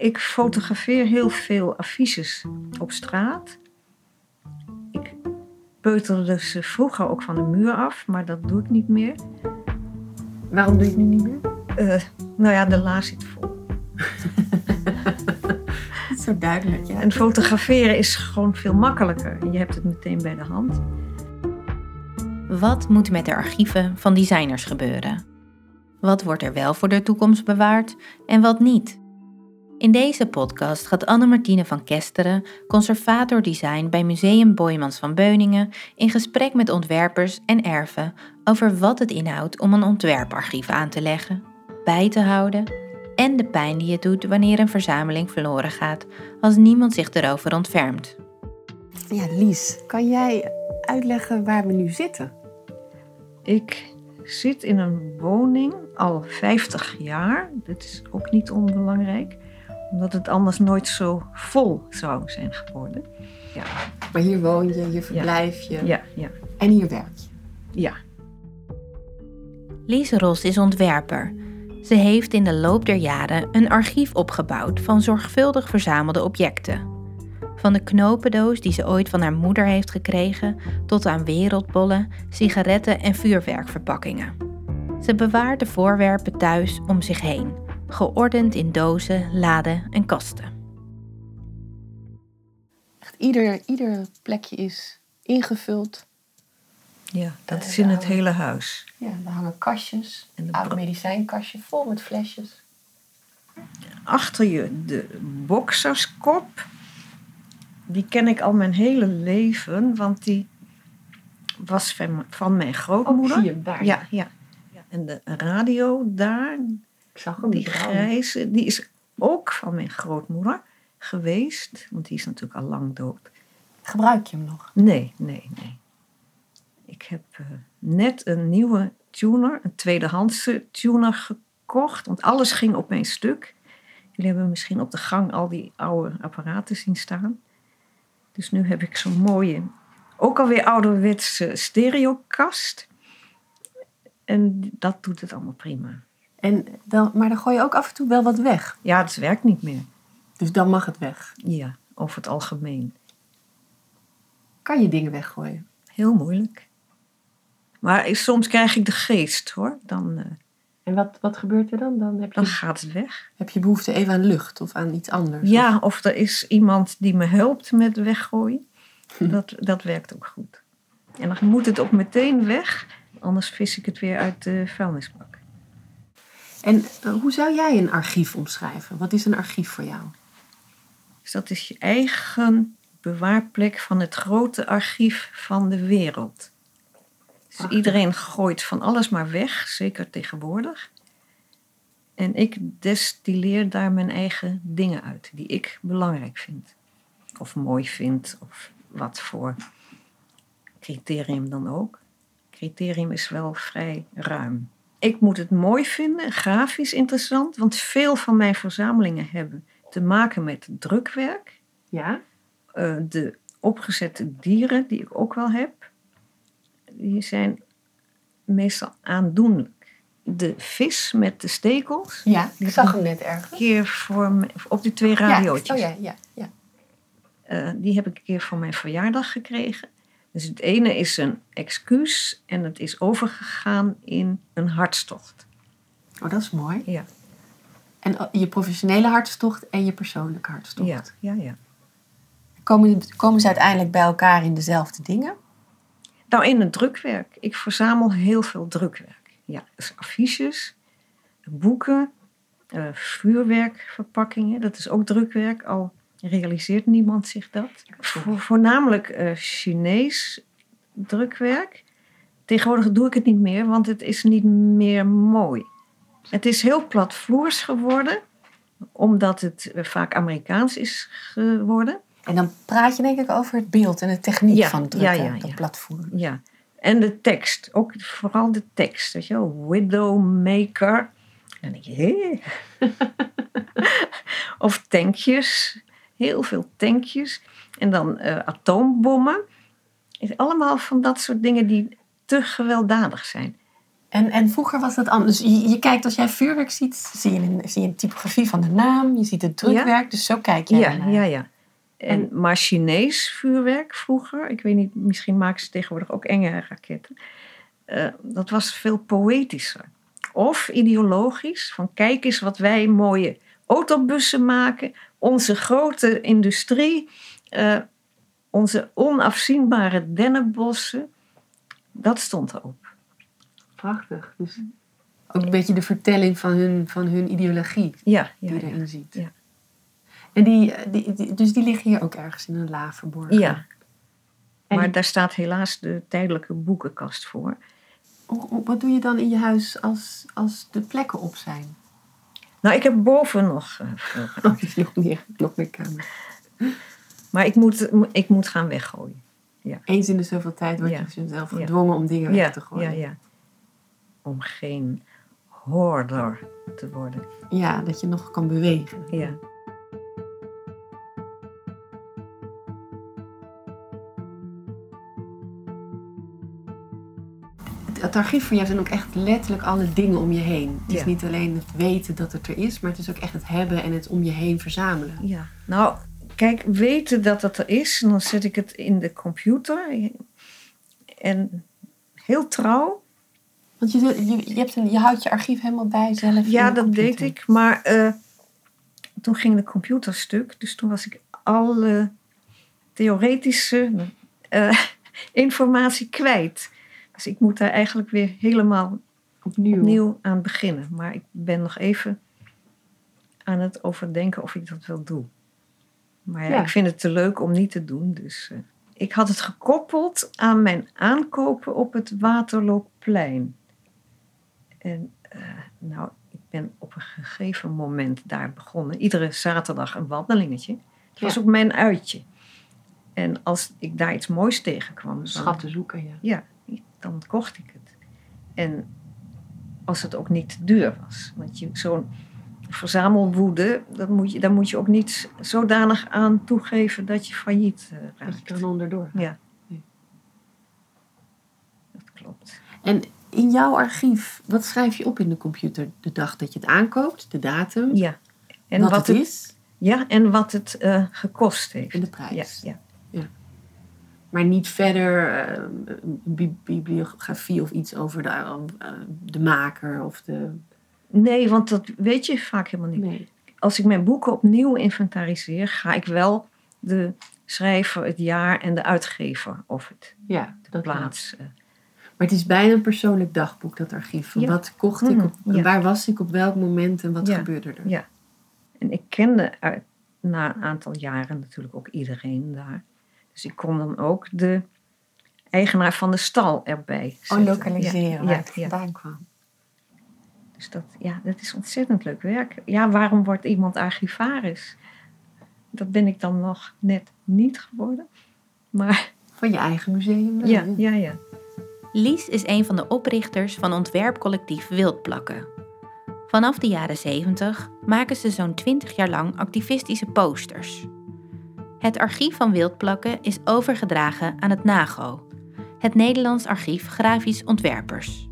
ik fotografeer heel veel affiches op straat. Ik peuterde ze vroeger ook van de muur af, maar dat doe ik niet meer. Waarom doe je het nu niet meer? Eh, nou ja, de la zit vol. Dat is zo duidelijk, ja. En fotograferen is gewoon veel makkelijker. Je hebt het meteen bij de hand. Wat moet met de archieven van designers gebeuren? Wat wordt er wel voor de toekomst bewaard en wat niet? In deze podcast gaat Anne-Martine van Kesteren, conservator design bij Museum Boijmans van Beuningen, in gesprek met ontwerpers en erven over wat het inhoudt om een ontwerparchief aan te leggen, bij te houden en de pijn die het doet wanneer een verzameling verloren gaat als niemand zich erover ontfermt. Ja, Lies, kan jij uitleggen waar we nu zitten? Ik zit in een woning al 50 jaar. Dat is ook niet onbelangrijk, omdat het anders nooit zo vol zou zijn geworden. Ja, Maar hier woon je, hier verblijf je ja, ja, en hier werk je. ja. Lise Ros is ontwerper. Ze heeft in de loop der jaren een archief opgebouwd van zorgvuldig verzamelde objecten. Van de knopendoos die ze ooit van haar moeder heeft gekregen, tot aan wereldbollen, sigaretten en vuurwerkverpakkingen. Ze bewaart de voorwerpen thuis om zich heen, geordend in dozen, laden en kasten. Echt ieder, ieder plekje is ingevuld. ja dat is in het hele huis. Ja, er hangen kastjes, En de een oud medicijnkastje vol met flesjes. Achter je de bokserskop. Die ken ik al mijn hele leven, want die was van, van mijn grootmoeder. Oh, zie je, daar. Ja, ja. ja. En de radio daar, Ik zag hem die grijze, die is ook van mijn grootmoeder geweest. Want die is natuurlijk al lang dood. Gebruik je hem nog? Nee, nee, nee. Ik heb eh, net een nieuwe tuner, een tweedehandse tuner gekocht. Want alles ging op mijn stuk. Jullie hebben misschien op de gang al die oude apparaten zien staan. Dus nu heb ik zo'n mooie, ook alweer ouderwetse stereokast. En dat doet het allemaal prima. En dan, maar dan gooi je ook af en toe wel wat weg. Ja, het werkt niet meer. Dus dan mag het weg. Ja, over het algemeen. Kan je dingen weggooien? Heel moeilijk. Maar soms krijg ik de geest hoor. Dan, eh, En wat, wat gebeurt er dan? Dan heb dan gaat het weg. heb je behoefte even aan lucht of aan iets anders. Ja, of er is iemand die me helpt met weggooien. Dat, dat werkt ook goed. En dan moet het ook meteen weg, anders vis ik het weer uit de vuilnisbak. En eh, hoe zou jij een archief omschrijven? Wat is een archief voor jou? Dus dat is je eigen bewaarplek van het grote archief van de wereld. Dus iedereen gooit van alles maar weg, zeker tegenwoordig. En ik destilleer daar mijn eigen dingen uit, die ik belangrijk vind. Of mooi vind, of wat voor criterium dan ook. Criterium is wel vrij ruim. Ik moet het mooi vinden, grafisch interessant, want veel van mijn verzamelingen hebben te maken met drukwerk. Ja? Eh, de opgezette dieren die ik ook wel heb, die zijn meestal aandoenlijk. De vis met de stekels, Ja, ik zag hem net ergens. keer voor me- op die twee radiootjes. Ja, oh ja, ja, ja. Eh, die heb ik een keer voor mijn verjaardag gekregen. Dus het ene is een excuus en het is overgegaan in een hartstocht. Oh, dat is mooi. Ja, En oh, je professionele hartstocht en je persoonlijke hartstocht. ja, ja. ja. Komen, komen ze uiteindelijk bij elkaar in dezelfde dingen? Nou, in het drukwerk. Ik verzamel heel veel drukwerk. Ja, dus affiches, boeken, eh, vuurwerkverpakkingen. Dat is ook drukwerk, al realiseert niemand zich dat. Vo- voornamelijk eh, Chinees drukwerk. Tegenwoordig doe ik het niet meer, want het is niet meer mooi. Het is heel platvloers geworden, omdat het eh, vaak Amerikaans is geworden. En dan praat je denk ik over het beeld en de techniek Ja, van het drukken ja, ja, dat ja. platform. Ja, en de tekst. Ook vooral de tekst. Weet je wel, Widowmaker. En dan denk je, hé. of tankjes. Heel veel tankjes. En dan eh, atoombommen. Is Allemaal van dat soort dingen die te gewelddadig zijn. En, en vroeger was dat anders. Dus je, je kijkt als jij vuurwerk ziet, zie je, een, zie je een typografie van de naam, je ziet het drukwerk, dus zo kijk je Ja, ja, ja. En, maar Chinees vuurwerk vroeger, ik weet niet, misschien maken ze tegenwoordig ook enge raketten. eh, dat was veel poëtischer. Of ideologisch, van kijk eens wat wij mooie autobussen maken, onze grote industrie, eh, onze onafzienbare dennenbossen. Dat stond erop. Prachtig. Dus ook een beetje de vertelling van hun, van hun ideologie Ja, die ja, je ja. erin ziet. Ja. En die, die, die- dus die liggen hier ook ergens in een la verborgen. ja. En Maar die- daar staat helaas de tijdelijke boekenkast voor. Wat doe je dan in je huis als, als de plekken op zijn? Nou, ik heb boven nog Oh, dus nog meer, nog meer kamer. Maar ik moet, ik moet gaan weggooien. Eens in de zoveel tijd word Ja. je zelf Ja. gedwongen om dingen weg Ja, te ja, gooien. ja. Om geen hoorder te worden. Ja, dat je nog kan bewegen. Ja. Het, archief voor jou zijn ook echt letterlijk alle dingen om je heen. Het is niet alleen het weten dat het er is, maar het is ook echt het hebben en het om je heen verzamelen. ja. Nou, kijk, weten dat het er is. En dan zet ik het in de computer. En heel trouw. Want je, je, je, hebt een, je houdt je archief helemaal bij zelf. Ja, dat computer. deed ik. Maar eh, toen ging de computer stuk. Dus toen was ik alle theoretische eh, informatie kwijt. Dus ik moet daar eigenlijk weer helemaal Opnieuw. opnieuw aan beginnen. Maar ik ben nog even aan het overdenken of ik dat wel doe. Maar ja, Ja. ik vind het te leuk om niet te doen. Dus eh, ik had het gekoppeld aan mijn aankopen op het Waterloopplein. En eh, nou, ik ben op een gegeven moment daar begonnen. Iedere zaterdag een wandelingetje. Het was Ja. ook mijn uitje. En als ik daar iets moois tegenkwam, Schatten zoeken, ja. ja, dan kocht ik het. En als het ook niet te duur was. Want je, zo'n verzamelwoede, dat moet je, daar moet je ook niet zodanig aan toegeven dat je failliet eh, Dat je raakt. kan onderdoor. Ja. Nee. Dat klopt. En in jouw archief, wat schrijf je op in de computer? De dag dat je het aankoopt, de datum, Ja. En wat, wat, het het, is ja, en wat het eh, gekost heeft. en de prijs. Ja, ja. Maar niet verder een bi- bibliografie of iets over de, eh, de maker of de... Nee, want dat weet je vaak helemaal niet. Nee. Als ik mijn boeken opnieuw inventariseer, ga ik wel de schrijver, het jaar en de uitgever of het Ja, de dat plaats. eh, Maar het is bijna een persoonlijk dagboek, dat archief. Van Ja. Wat kocht ik, Mhm, op, en ja. waar was ik op welk moment en wat Ja. gebeurde er? Ja. En ik kende na een aantal jaren natuurlijk ook iedereen daar. Dus ik kon dan ook de eigenaar van de stal erbij Oh, lokaliseren Ja, waar ja, het ja. vandaan kwam. Dus dat, ja, dat is ontzettend leuk werk. Ja, waarom wordt iemand archivaris? Dat ben ik dan nog net niet geworden. Maar Van je eigen museum. ja, ja, ja. Lies is een van de oprichters van ontwerpcollectief Wildplakken. Vanaf de jaren 70 maken ze zo'n 20 jaar lang activistische posters. Het archief van Wildplakken is overgedragen aan het NAGO, het Nederlands Archief Grafisch Ontwerpers.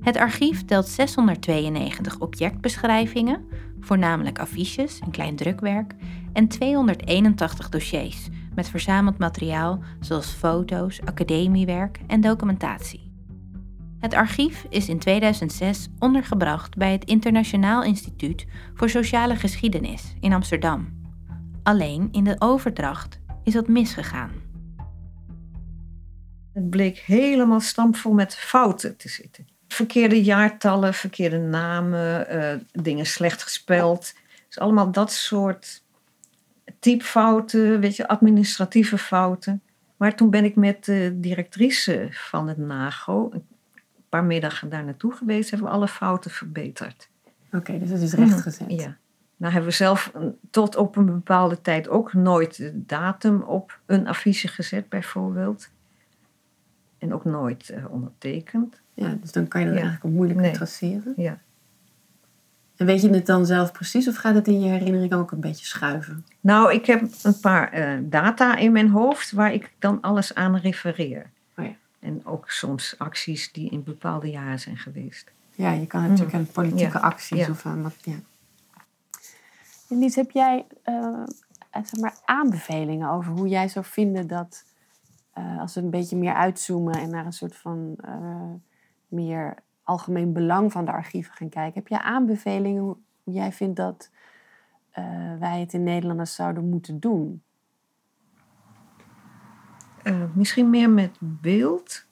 Het archief telt 692 objectbeschrijvingen, voornamelijk affiches en klein drukwerk, en 281 dossiers met verzameld materiaal zoals foto's, academiewerk en documentatie. Het archief is in 2006 ondergebracht bij het Internationaal Instituut voor Sociale Geschiedenis in Amsterdam. Alleen in de overdracht is wat misgegaan. Het bleek helemaal stampvol met fouten te zitten. Verkeerde jaartallen, verkeerde namen, eh, dingen slecht gespeld. Dus allemaal dat soort typfouten, weet je, administratieve fouten. Maar toen ben ik met de directrice van het NAGO een paar middagen daar naartoe geweest, hebben we alle fouten verbeterd. Oké, dus dat is rechtgezet. Ja. Nou hebben we zelf eh, tot op een bepaalde tijd ook nooit de datum op een affiche gezet, bijvoorbeeld. En ook nooit eh, ondertekend. Ja, dus dan kan je dat Ja. eigenlijk ook moeilijker Nee. traceren. Ja. En weet je het dan zelf precies of gaat het in je herinnering ook een beetje schuiven? Nou, ik heb een paar eh, data in mijn hoofd waar ik dan alles aan refereer. Oh ja. En ook soms acties die in bepaalde jaren zijn geweest. Ja, je kan natuurlijk een politieke Ja. acties of wat- Ja. Lies, heb jij eh, zeg maar aanbevelingen over hoe jij zou vinden dat... eh, als we een beetje meer uitzoomen en naar een soort van eh, meer algemeen belang van de archieven gaan kijken. Heb jij aanbevelingen hoe, jij vindt dat eh, wij het in Nederland zouden moeten doen? Eh, misschien meer met beeld.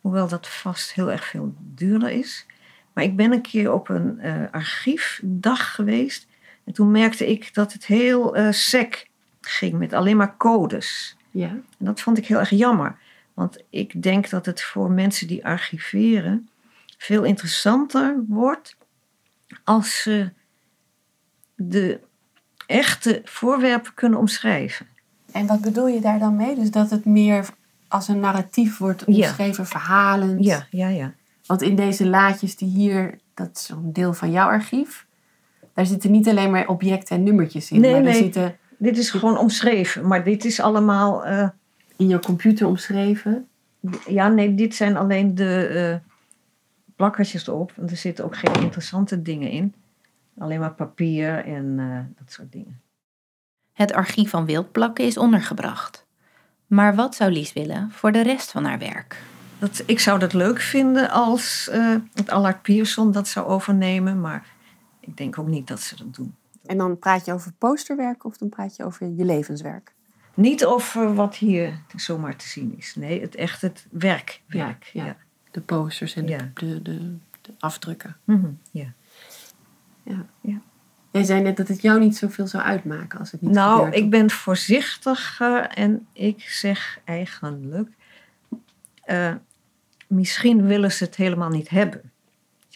Hoewel dat vast heel erg veel duurder is. Maar ik ben een keer op een eh, archiefdag geweest. En toen merkte ik dat het heel eh sec ging met alleen maar codes. Ja. En dat vond ik heel erg jammer. Want ik denk dat het voor mensen die archiveren veel interessanter wordt als ze de echte voorwerpen kunnen omschrijven. En wat bedoel je daar dan mee? Dus dat het meer als een narratief wordt Ja. omschreven, verhalend. Ja, ja, ja. Want in deze laadjes die hier, dat is een deel van jouw archief. Daar zitten niet alleen maar objecten en nummertjes in. Nee, maar nee. zitten Dit is gewoon omschreven, maar dit is allemaal. eh, in jouw computer omschreven. ja, nee, dit zijn alleen de eh plakkertjes erop. Want er zitten ook geen interessante dingen in. Alleen maar papier en eh, dat soort dingen. Het archief van Wildplakken is ondergebracht. Maar wat zou Lies willen voor de rest van haar werk? Dat, ik zou dat leuk vinden als eh, het Allard Pierson dat zou overnemen, maar ik denk ook niet dat ze dat doen. En dan praat je over posterwerk of dan praat je over je levenswerk. Niet over wat hier zomaar te zien is. Nee, het echt het werk. werk. ja. De posters en de, Ja. de, de, de afdrukken. Mhm, ja. Ja. Ja. Jij zei net dat het jou niet zoveel zou uitmaken als het niet Nou, gebeurt. ik ben voorzichtiger en ik zeg eigenlijk, eh, misschien willen ze het helemaal niet hebben.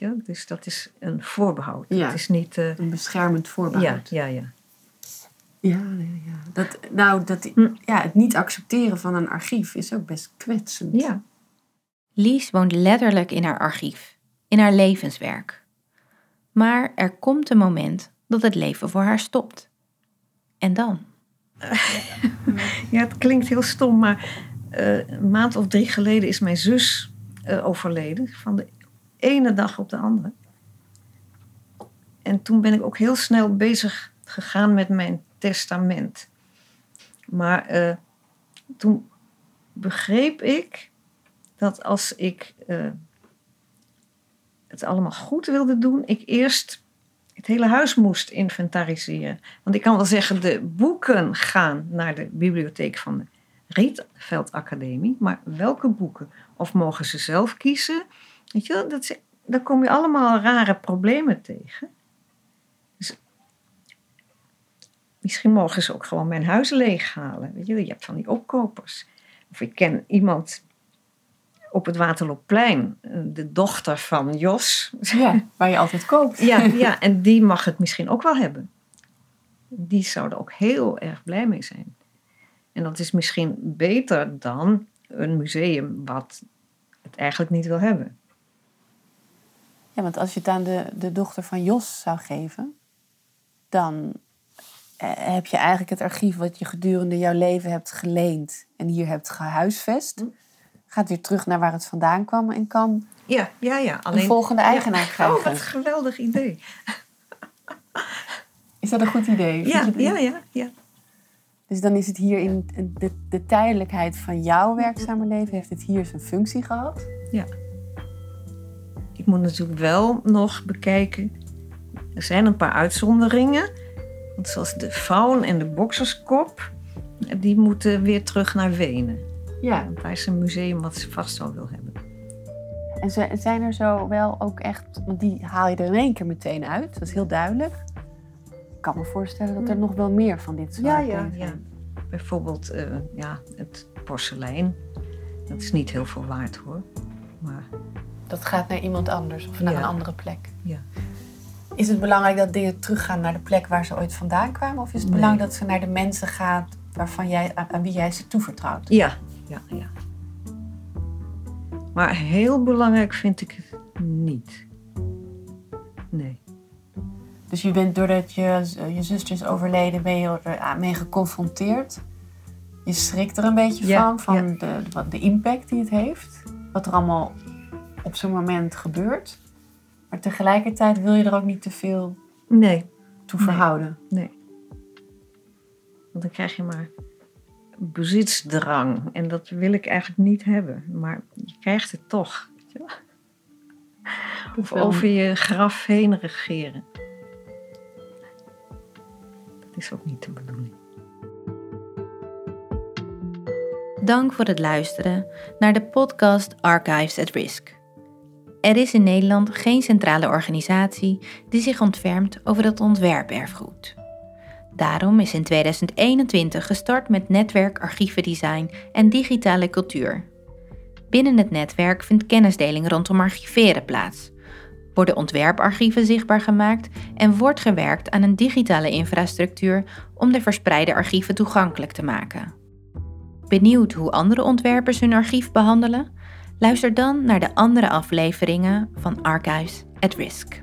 Je? Dus dat is een voorbehoud. Ja. Het is niet. eh, Een beschermend voorbehoud. ja, ja. Ja, ja, ja. Dat, nou, dat, Hm. ja, het niet accepteren van een archief is ook best kwetsend. ja. Lies woont letterlijk in haar archief, in haar levenswerk. Maar er komt een moment dat het leven voor haar stopt. En dan? Ja, het klinkt heel stom, maar eh, een maand of drie geleden is mijn zus eh, overleden. Van de ene dag op de andere. En toen ben ik ook heel snel bezig gegaan met mijn testament. Maar eh, toen begreep ik dat als ik eh, het allemaal goed wilde doen, ik eerst het hele huis moest inventariseren. Want ik kan wel zeggen, de boeken gaan naar de bibliotheek van de Rietveld Academie. Maar welke boeken? Of mogen ze zelf kiezen? Weet je, wel, dat is, daar kom je allemaal rare problemen tegen. Dus misschien mogen ze ook gewoon mijn huis leeghalen. Weet je, je hebt van die opkopers. Of ik ken iemand op het Waterloopplein, eh, de dochter van Jos. Ja, waar je altijd koopt. Ja, ja, en die mag het misschien ook wel hebben. Die zou er ook heel erg blij mee zijn. En dat is misschien beter dan een museum wat het eigenlijk niet wil hebben. Ja, want als je het aan de, de dochter van Jos zou geven, dan eh, heb je eigenlijk het archief wat je gedurende jouw leven hebt geleend en hier hebt gehuisvest. Hm. Gaat weer terug naar waar het vandaan kwam en kan Ja, ja, ja. een volgende eigenaar Ja, krijgen. Oh, wat een geweldig idee. Is dat een goed idee? Ja, ja, ja, ja. Dus dan is het hier in de, de tijdelijkheid van jouw werkzame leven, heeft het hier zijn functie gehad. Ik moet natuurlijk wel nog bekijken. Er zijn een paar uitzonderingen. Want zoals de faun en de bokserskop, die moeten weer terug naar Wenen. Ja. Want daar is een museum wat ze vast wel wil hebben. En zijn er zo wel ook echt, want die haal je er in één keer meteen uit, dat is heel duidelijk. Ik kan me voorstellen dat er nog wel meer van dit soort Ja, dingen ja. Bijvoorbeeld eh, ja, het porselein. Dat is niet heel veel waard hoor. Maar Dat gaat naar iemand anders of naar Ja. een andere plek. ja. Is het belangrijk dat dingen teruggaan naar de plek waar ze ooit vandaan kwamen? Of is het Nee. belangrijk dat ze naar de mensen gaan waarvan jij, aan, wie jij ze toevertrouwt? Ja, ja, ja. Maar heel belangrijk vind ik het niet. Nee. Dus je bent doordat je, je zuster is overleden, ben je er mee geconfronteerd. je schrikt er een beetje Ja, van, van ja. de, de impact die het heeft. Wat er allemaal op zo'n moment gebeurt. Maar tegelijkertijd wil je er ook niet te veel Nee, toe Nee. verhouden. nee. Want dan krijg je maar bezitsdrang. En dat wil ik eigenlijk niet hebben. Maar je krijgt het toch. Of over je graf heen regeren. Dat is ook niet de bedoeling. Dank voor het luisteren naar de podcast Archives at Risk. Er is in Nederland geen centrale organisatie die zich ontfermt over het ontwerperfgoed. Daarom is in 2021 gestart met netwerk archievendesign en digitale cultuur. Binnen het netwerk vindt kennisdeling rondom archiveren plaats. Worden ontwerparchieven zichtbaar gemaakt en wordt gewerkt aan een digitale infrastructuur om de verspreide archieven toegankelijk te maken. Benieuwd hoe andere ontwerpers hun archief behandelen? Luister dan naar de andere afleveringen van Archives at Risk.